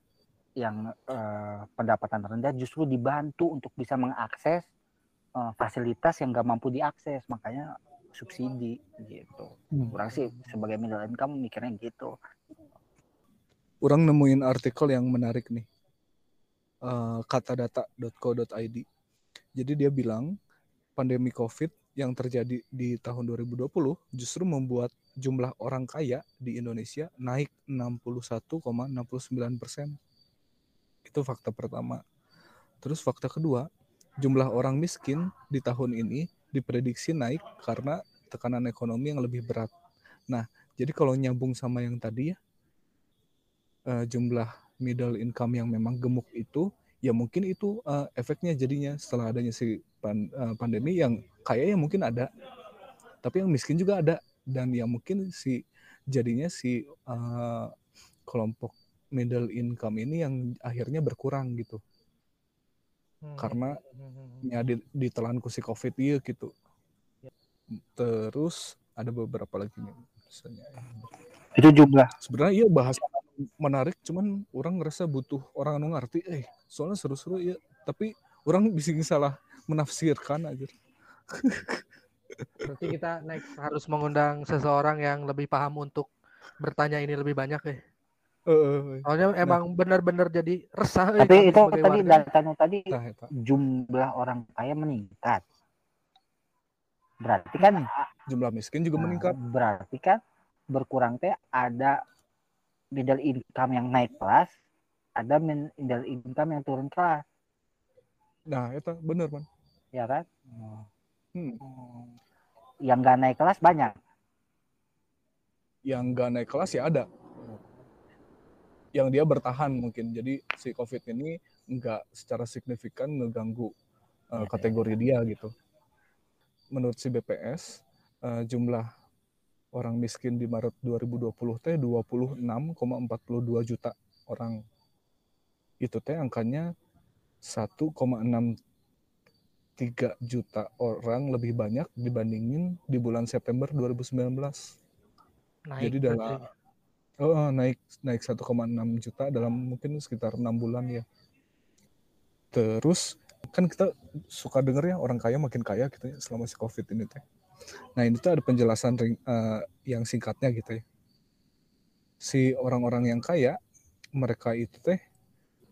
yang eh, pendapatan rendah justru dibantu untuk bisa mengakses eh, fasilitas yang gak mampu diakses makanya subsidi gitu Hmm. kurang sih sebagai middle income mikirnya gitu Orang nemuin artikel yang menarik nih. Eh, katadata.co.id. Jadi dia bilang pandemi COVID yang terjadi di tahun 2020 justru membuat jumlah orang kaya di Indonesia naik 61,69 persen. Itu fakta pertama. Terus fakta kedua, jumlah orang miskin di tahun ini diprediksi naik karena tekanan ekonomi yang lebih berat. Nah, jadi kalau nyambung sama yang tadi ya, eh, jumlah middle income yang memang gemuk itu, ya mungkin itu eh, efeknya jadinya setelah adanya si pan- eh, pandemi yang kaya ya mungkin ada, tapi yang miskin juga ada dan yang mungkin si jadinya si eh, kelompok middle income ini yang akhirnya berkurang gitu Hmm. karena Hmm. ya di- ditelan ku si covid iya gitu terus ada beberapa lagi nih misalnya itu jumlah sebenarnya iya bahasa menarik cuman orang ngerasa butuh orang anu ngerti eh soalnya seru-seru ya tapi orang bisa salah menafsirkan aja Berarti kita next harus mengundang seseorang yang lebih paham untuk bertanya ini lebih banyak ya. Eh, Soalnya emang benar-benar jadi resah eh, tapi itu tadi warga. data nu tadi nah, jumlah orang kaya meningkat. Berarti kan jumlah miskin juga Nah, meningkat. berarti kan berkurang teh ada middle income yang naik kelas, ada middle income yang turun kelas, nah itu bener man ya kan? Hmm. Yang gak naik kelas banyak. yang gak naik kelas ya ada yang dia bertahan mungkin. Jadi si covid ini nggak secara signifikan ngeganggu uh, Iya, kategori dia gitu. Menurut si BPS uh, jumlah orang miskin di Maret 2020 teh 26,42 juta orang. Itu teh angkanya 1,63 juta orang lebih banyak dibandingin di bulan September 2019 Naik jadi dalam oh, naik naik 1,6 juta dalam mungkin sekitar enam bulan ya. Terus kan kita suka denger ya orang kaya makin kaya gitu ya selama si covid ini teh. Nah ini tuh ada penjelasan ring- eh, yang singkatnya gitu ya. Si orang-orang yang kaya mereka itu teh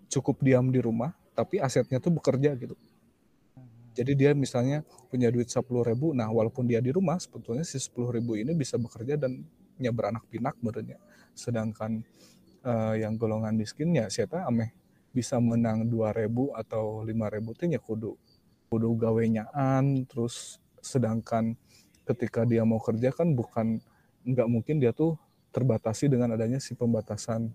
cukup diam di rumah tapi asetnya tuh bekerja gitu. Jadi dia misalnya punya duit 10 ribu, nah walaupun dia di rumah sebetulnya si 10 ribu ini bisa bekerja dan nya beranak pinak menurutnya sedangkan eh, yang golongan miskinnya siapa ameh bisa menang 2000 atau 5000 teh nya kudu kudu gawenya-an terus sedangkan ketika dia mau kerja kan bukan nggak mungkin dia tuh terbatasi dengan adanya si pembatasan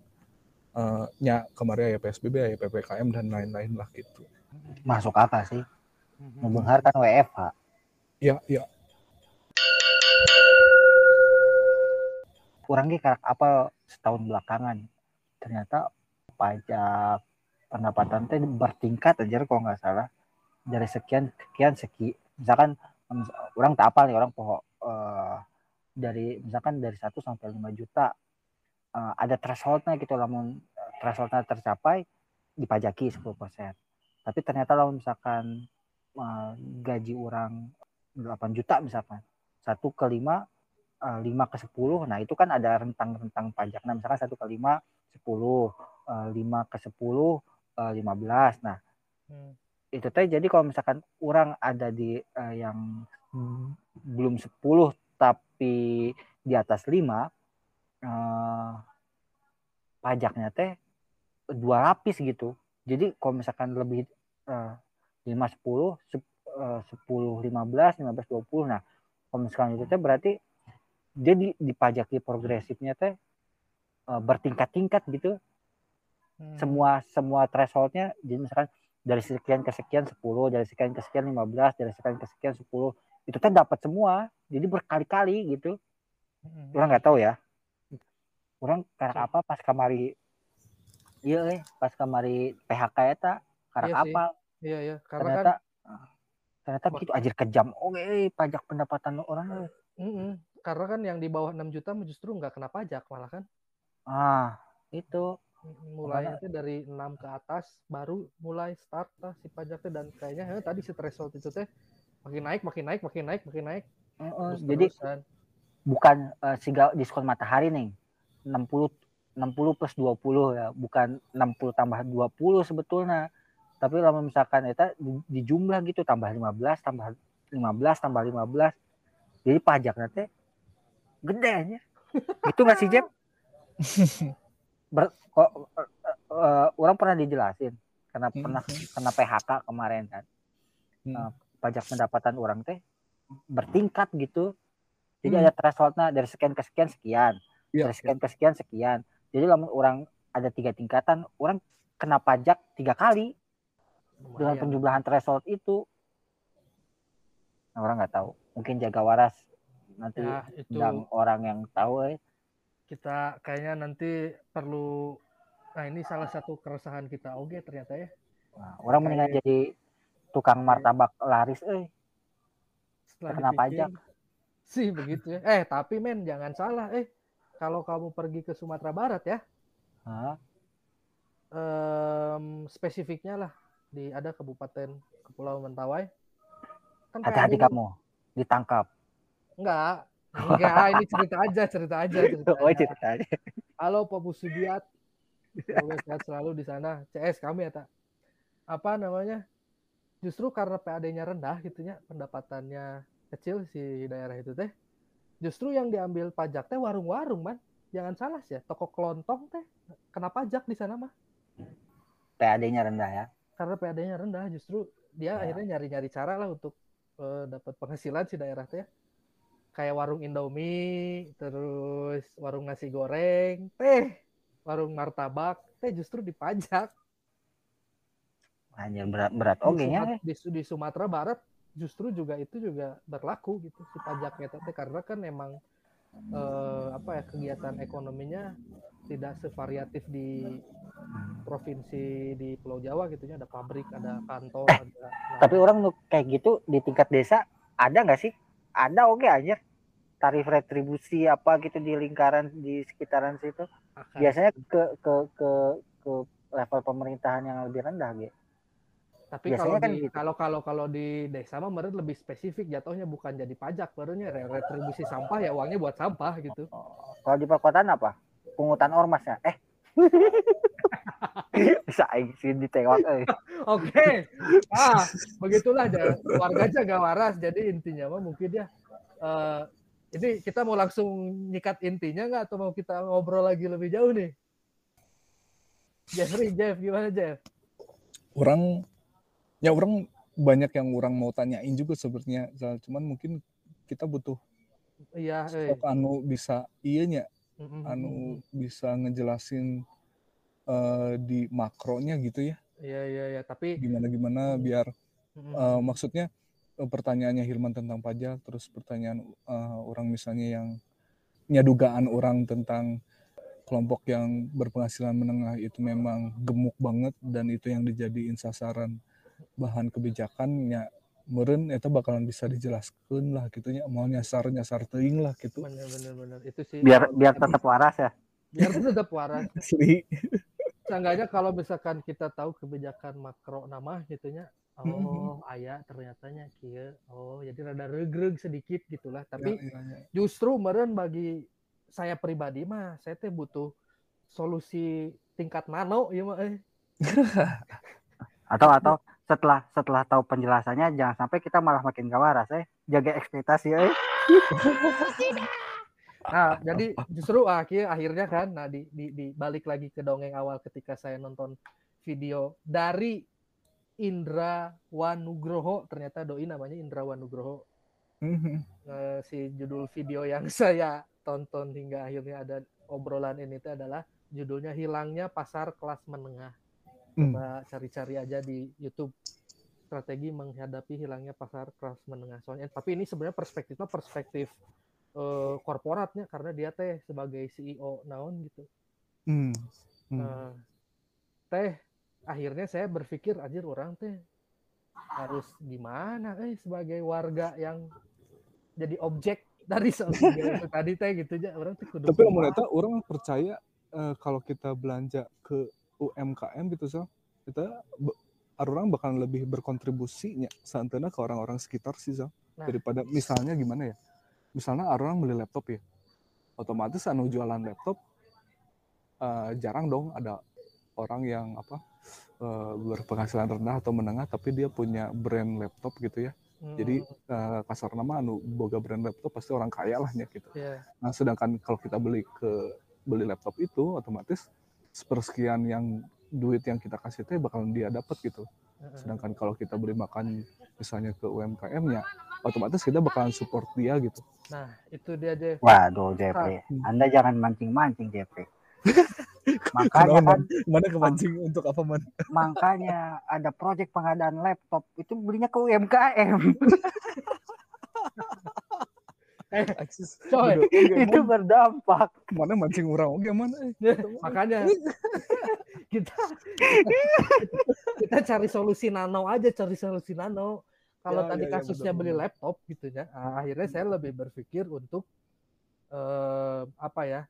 eh, nya kemarin ya PSBB ya PPKM dan lain-lain lah gitu Masuk apa sih? Membenghar kan WFH. ya ya Kurang ge karak apa setahun belakangan. Ternyata pajak pendapatan teh bertingkat aja kalau nggak salah dari sekian sekian seki misalkan orang tak apal nih orang poho eh, dari misalkan dari 1 sampai 5 juta eh, ada thresholdnya gitu lamun eh, thresholdnya tercapai dipajaki 10%. Tapi ternyata lamun misalkan eh, gaji orang 8 juta misalkan satu ke 5 eh, 5 ke 10 nah itu kan ada rentang-rentang pajak. Nah misalkan satu ke 5 10 eh, 5 ke 10 eh, 15 nah Hmm. itu teh jadi kalau misalkan orang ada di eh, yang belum 10 tapi di atas 5 eh, pajaknya teh dua lapis gitu. Jadi kalau misalkan lebih eh, 5 10 sep- eh, 10 15 15 20 nah kalau misalkan itu teh berarti dia di, dipajaki progresifnya teh eh, bertingkat-tingkat gitu. Hmm. semua semua thresholdnya jadi misalkan dari sekian ke sekian 10 dari sekian ke sekian 15 dari sekian ke sekian 10 itu kan dapat semua. Jadi berkali-kali gitu. Hmm. orang nggak tahu ya. Orang karena apa? Pas kamari iya eh pas kamari PHK eta karena Iya apa? Iya ya, karena ternyata kan ternyata gitu anjir kejam. Oke eh, pajak pendapatan orang. Eh. Mm-mm. Karena kan yang di bawah 6 juta justru nggak kena pajak malah kan. ah itu Mulainya tuh dari 6 ke atas baru mulai start lah si pajaknya dan kayaknya eh, tadi si threshold itu teh makin naik, makin naik, makin naik, makin naik. Heeh, Terus jadi terusan. bukan eh, siga diskon matahari nih 60 60 plus 20 ya bukan 60 tambah 20 sebetulnya tapi lama misalkan itu di, di jumlah gitu tambah 15 tambah 15 tambah 15 jadi pajak nanti gede aja gitu nggak sih Jeb? Ber, kok eh, eh, orang pernah dijelasin karena Hmm. pernah kena PHK kemarin kan. Hmm. Eh, pajak pendapatan orang teh bertingkat gitu. Jadi Hmm. ada thresholdnya dari sekian ke sekian sekian. Iya, dari sekian ke sekian sekian. Jadi lamun orang ada tiga tingkatan orang kena pajak tiga kali dengan Lumayan. penjumlahan threshold itu. Nah, orang nggak tahu. Mungkin jaga waras nanti Ya, itu undang orang yang tahu eh. kita kayaknya nanti perlu nah ini salah satu keresahan kita. Oke ternyata ya. Nah, orang mendingan jadi tukang martabak laris eh. Setelah Kena dipikir, pajak. sih begitu ya. Eh tapi men jangan salah eh. Kalau kamu pergi ke Sumatera Barat ya. Hah? em, spesifiknya lah. Di ada kabupaten Kepulauan Mentawai. Kan hati-hati kamu. Ditangkap enggak. Enggak ini cerita aja cerita aja cerita oh aja. ceritanya halo Pak Busudiat semoga sehat selalu di sana. CS kami ya tak apa namanya? Justru karena PAD-nya rendah gitu ya pendapatannya kecil si daerah itu teh. Justru yang diambil pajak teh warung-warung man. Jangan salah sih ya toko kelontong teh kena pajak di sana mah. PAD-nya rendah ya? Karena PAD-nya rendah justru dia Ya. akhirnya nyari-nyari cara lah untuk eh, dapat penghasilan si daerah teh kayak warung Indomie terus warung nasi goreng teh warung martabak teh justru dipajak. Hanya berat berat. Di, oke ya. Sumat- di, di Sumatera Barat justru juga itu juga berlaku gitu si pajaknya teh karena kan emang eh, apa ya kegiatan ekonominya tidak sevariatif di provinsi di Pulau Jawa gitu ya. Ada pabrik ada kantor ada nah, Eh, tapi orang kayak gitu di tingkat desa ada nggak sih ada oke aja tarif retribusi apa gitu di lingkaran di sekitaran situ. Akan. Biasanya ke ke ke ke level pemerintahan yang lebih rendah gitu Tapi Biasanya kalau kan di gitu. kalau kalau kalau di desa mah meren lebih spesifik jatuhnya bukan jadi pajak, barunya re- retribusi sampah ya uangnya buat sampah gitu. kalau di perkotaan apa? Pungutan ormas ya? Eh bisa aing sih ditewak eh. Oke. Ah, begitulah ya. Warga jaga waras. Jadi intinya mah mungkin ya eh, ini kita mau langsung nyikat intinya nggak atau mau kita ngobrol lagi lebih jauh nih? Jeffrey, Jeff, gimana Jeff? orang ya orang banyak yang orang mau tanyain juga sebenarnya cuman mungkin kita butuh Iya, eh. anu bisa iya nya Mm-mm. anu bisa ngejelasin eh, di makronya gitu ya Iya, iya, iya. Tapi gimana gimana biar mm-mm. eh, maksudnya eh, pertanyaannya Hilman tentang pajak terus pertanyaan eh, orang misalnya yang nyadugaan orang tentang kelompok yang berpenghasilan menengah itu memang gemuk banget dan itu yang dijadiin sasaran bahan kebijakannya meren itu bakalan bisa dijelaskan lah gitunya mau nyasar nyasar teing lah gitu. Bener bener bener. Itu sih biar biar tetap waras ya. Biar tetap waras. Asli. Seenggaknya kalau misalkan kita tahu kebijakan makro nama gitunya oh Mhm. ayah ternyatanya kia oh jadi rada regreg sedikit gitulah tapi Ya, ya, ya. justru meren bagi saya pribadi mah saya teh butuh solusi tingkat nano ya mah eh. atau atau setelah setelah tahu penjelasannya jangan sampai kita malah makin gak waras eh. Jaga ekspektasi eh. Nah jadi justru akhir akhirnya kan nah di, di, di balik lagi ke dongeng awal ketika saya nonton video dari Indra Wanugroho ternyata doi namanya Indra Wanugroho. Eh, si judul video yang saya tonton hingga akhirnya ada obrolan ini itu adalah judulnya hilangnya pasar kelas menengah. Hmm. Coba cari-cari aja di YouTube strategi menghadapi hilangnya pasar kelas menengah. Soalnya tapi ini sebenarnya perspektifnya perspektif eh, korporatnya karena dia teh sebagai CEO naon gitu. Hmm. Hmm. Eh, teh akhirnya saya berpikir anjir orang teh harus gimana eh sebagai warga yang jadi objek dari itu tadi teh gitu aja orang tuh kudu Tapi eta orang percaya eh, kalau kita belanja ke UMKM gitu so, kita orang bakal lebih berkontribusinya seantena ke orang-orang sekitar sih so. Nah. Daripada misalnya gimana ya? Misalnya orang beli laptop ya. Otomatis anu jualan laptop eh, jarang dong ada orang yang apa eh, berpenghasilan rendah atau menengah tapi dia punya brand laptop gitu ya. Hmm, Jadi eh, kasar nama anu boga brand laptop pasti orang kaya lah nya gitu. ya. Nah, sedangkan kalau kita beli ke beli laptop itu otomatis sepersekian yang duit yang kita kasih teh bakal dia dapat gitu. Sedangkan kalau kita beli makan misalnya ke UMKM-nya, otomatis kita bakalan support dia gitu. Nah, itu dia aja. Waduh, Jeffrey. Hmm. Anda jangan mancing-mancing, Jeffrey. makanya kan, Mana kemancing untuk apa man? makanya ada proyek pengadaan laptop itu belinya ke UMKM. Aksis. Coy, Bodoh, oke, itu berdampak. mana mancing orang oke mana? eh. makanya kita kita cari solusi nano aja cari solusi nano kalau Ya, tadi ya, ya, kasusnya benar, beli laptop gitu ya ah, akhirnya saya lebih berpikir untuk eh, apa ya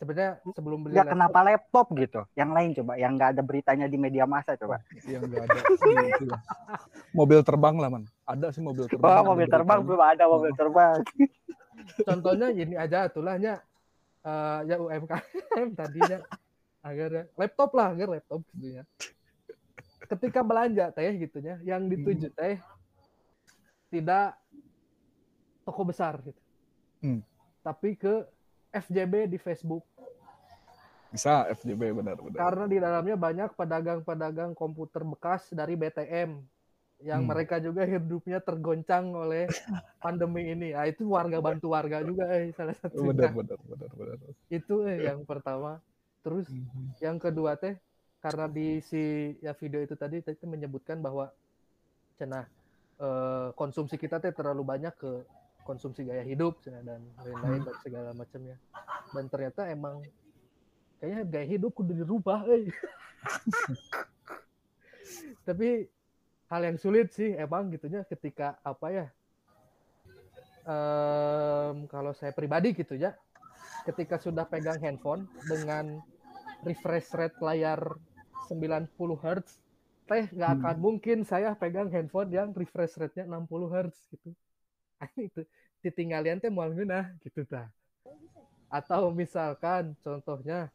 sebenarnya sebelum beli Ya laptop kenapa laptop gitu? Yang lain coba, yang nggak ada beritanya di media massa coba. Yang enggak ada. Mobil terbang lah man. Ada sih mobil terbang. Oh, mobil terbang belum ada mobil terbang. contohnya ini aja tulahnya eh, ya UMKM tadinya agar laptop lah agar laptop gitu ya ketika belanja teh gitu ya yang dituju teh tidak toko besar gitu Hmm. tapi ke FJB di Facebook Bisa FJB benar-benar. karena di dalamnya banyak pedagang-pedagang komputer bekas dari BTM yang Hmm. mereka juga hidupnya tergoncang oleh pandemi ini. Ah itu warga bantu warga juga eh salah satunya. Benar benar benar benar. Itu eh yang pertama. Terus Mhm. yang kedua teh karena di si ya video itu tadi tadi menyebutkan bahwa cenah eh, konsumsi kita teh terlalu banyak ke konsumsi gaya hidup cenah, dan lain-lain dan segala macamnya. Dan ternyata emang kayaknya gaya hidup kudu dirubah eh. Tapi hal yang sulit sih emang gitunya ketika apa ya em, kalau saya pribadi gitu ya ketika sudah pegang handphone dengan refresh rate layar 90 Hz teh nggak akan mungkin saya pegang handphone yang refresh rate-nya 60 Hz gitu. Itu ditinggalian teh moal ngeunah gitu tah. Atau misalkan contohnya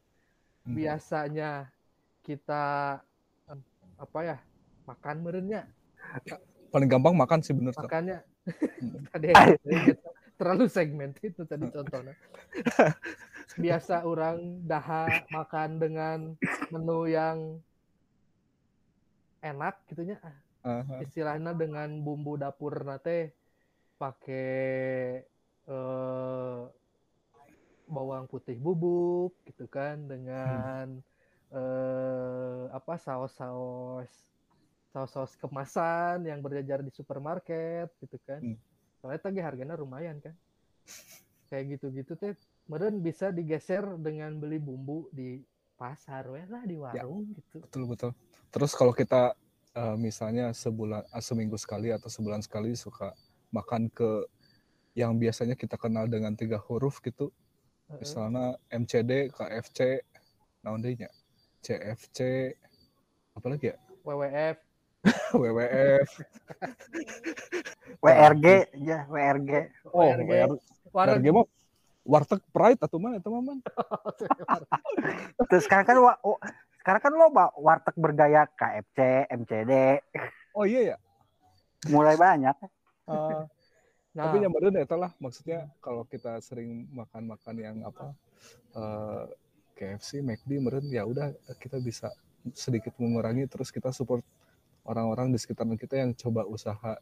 Hmm. biasanya kita apa ya makan merenya Paling gampang makan sih bener. Sok. makanya Hmm. tadi terlalu segmen itu tadi contohnya biasa orang daha makan dengan menu yang enak gitunya ah, Aha. istilahnya dengan bumbu dapur nate pakai eh, bawang putih bubuk gitu kan dengan eh, apa saus-saus saus-saus kemasan yang berjajar di supermarket gitu kan Hmm. soalnya tadi harganya lumayan kan kayak gitu-gitu teh meren bisa digeser dengan beli bumbu di pasar weh lah di warung gitu Betul betul. Terus kalau kita eh, misalnya sebulan ah, seminggu sekali atau sebulan sekali suka makan ke yang biasanya kita kenal dengan tiga huruf gitu, Heeh. misalnya MCD, KFC, naon? CFC, apa lagi ya? WWF WWF. WRG ya, WRG. Oh, WRG. WRG mah warteg Pride atau mana itu man? Terus sekarang kan oh, sekarang kan lo warteg bergaya KFC, MCD, Oh iya ya. mulai banyak. Ah, nah Tapi nyamperin eta lah maksudnya kalau kita sering makan-makan yang apa eh, KFC, McD, meren ya udah kita bisa sedikit mengurangi terus kita support orang-orang di sekitar kita yang coba usaha.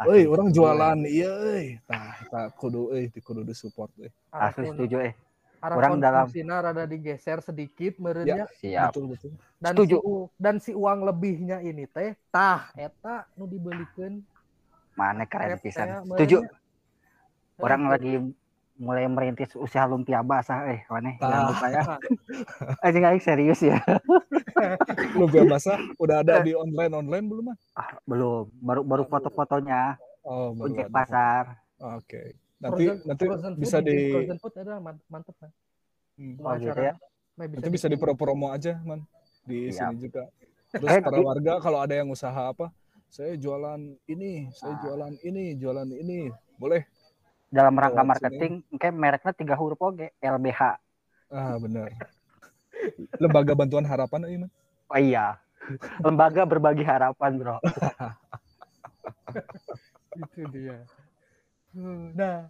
Euy, orang jualan iya euy. Tah, eta kudu euy, di kudu disupport euy. arah Asli setuju eh. arah Orang dalam- konsumsina rada digeser sedikit merenya Siap. Betul betul. dan Setuju. si dan si uang lebihnya ini teh tah eta nu dibelikeun Mana keren Rep pisan. teh, Setuju. Orang lagi mulai merintis usaha lumpia basah eh mana jangan Ah. lupa ya anjing aing serius ya Lumpia basah udah ada di online online belum ah, belum baru baru foto-fotonya Oh, baru pasar Oke. Nanti Frozen- nanti frozen food bisa di frozen food mantep hmm, Oh, gitu ya? Nanti bisa bikin. dipro-promo aja, Man. Di Siap. sini juga. Terus Eh, para di- warga kalau ada yang usaha apa, saya jualan ini, saya Ah. jualan ini, jualan ini. Boleh. Dalam rangka marketing kayak mereknya tiga huruf oke LBH Ah, benar. Lembaga Bantuan Harapan ini, Man. oh iya. Lembaga berbagi harapan bro. Itu dia. Nah.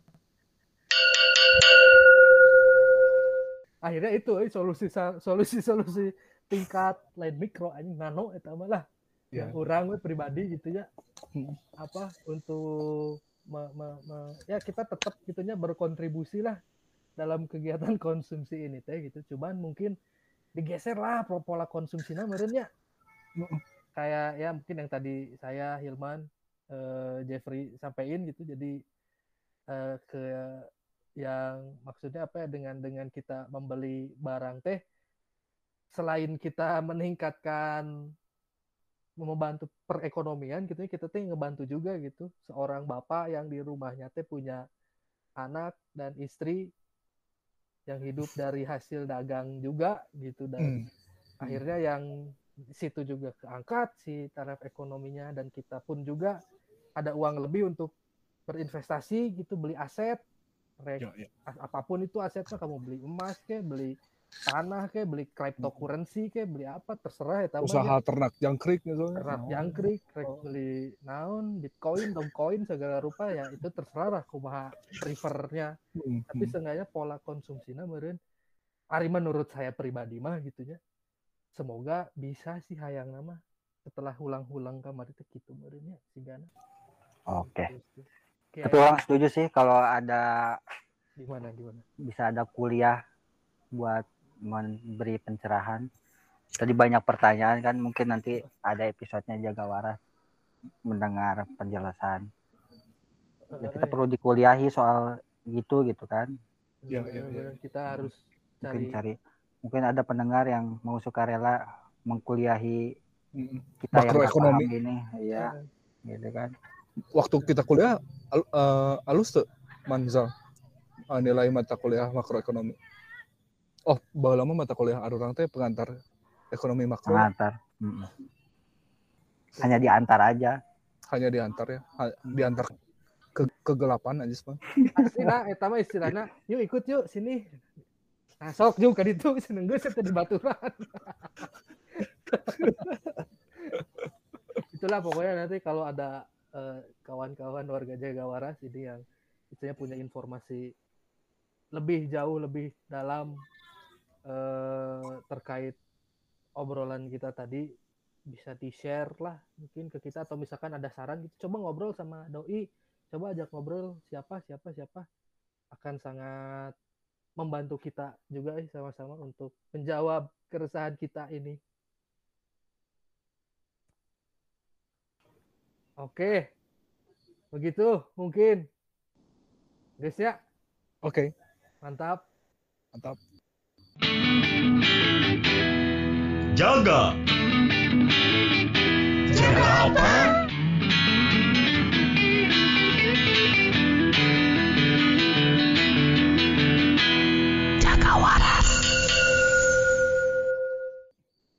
Akhirnya itu eh, solusi solusi solusi tingkat lain mikro anjing nano eta mah lah. Ya. yang orang pribadi gitu ya. Apa untuk me- me- me- ya kita tetap gitunya berkontribusi lah dalam kegiatan konsumsi ini teh gitu. Cuman mungkin digeser lah po- pola konsumsinya. Merenya kayak ya mungkin yang tadi saya Hilman eh, Jeffrey sampaikan gitu. Jadi eh, ke yang maksudnya apa ya dengan dengan kita membeli barang teh selain kita meningkatkan membantu perekonomian gitu ya kita teh ngebantu juga gitu seorang bapak yang di rumahnya teh punya anak dan istri yang hidup dari hasil dagang juga gitu dan Hmm. akhirnya yang situ juga keangkat si taraf ekonominya dan kita pun juga ada uang lebih untuk berinvestasi gitu beli aset Rek- Ya, ya. apa pun itu asetnya kamu beli emas ke beli tanah ke beli cryptocurrency ke beli apa terserah ya Usaha ternak jangkrik gitu. terap jangkrik rek beli naon bitcoin dogecoin segala rupa ya itu terserah lah kumaha prefernya. Hmm, tapi seenggaknya pola konsumsinya meren ari menurut saya pribadi mah gitu ya semoga bisa sih hayang nama setelah ulang-ulang kamar itu gitu meren ya sigana oke. Oke, tapi orang setuju sih kalau ada gimana gimana? bisa ada kuliah buat memberi pencerahan. Tadi banyak pertanyaan kan mungkin nanti ada episodenya jaga waras mendengar penjelasan. Ya, kita perlu dikuliahi soal gitu gitu kan. Ya, ya, ya. kita harus Mungkin cari cari mungkin ada pendengar yang mau sukarela mengkuliahi kita yang Makroekonomi. paham ini, ya gitu kan. Waktu kita kuliah al- eh, alus tuh Manzal eh, nilai mata kuliah makroekonomi. Oh, bahwa lama mata kuliah orang teh pengantar ekonomi makro? Pengantar. Mm-mm. Hanya diantar aja. hanya diantar ya, ha- diantar ke kegelapan aja asli nah eta mah istilahnya. Yuk ikut yuk sini. Nah sok juga itu seneng gue saya di baturan itulah pokoknya nanti kalau ada eh, kawan-kawan warga Jaga Waras ini yang istilahnya punya informasi lebih jauh lebih dalam eh, terkait obrolan kita tadi bisa di share lah mungkin ke kita. Atau misalkan ada saran gitu coba ngobrol sama doi. Coba ajak ngobrol siapa siapa siapa. Akan sangat membantu kita juga sama-sama untuk menjawab keresahan kita ini. Oke, begitu mungkin, guys ya, Oke, mantap. mantap. ジャガー。ジャガーパン。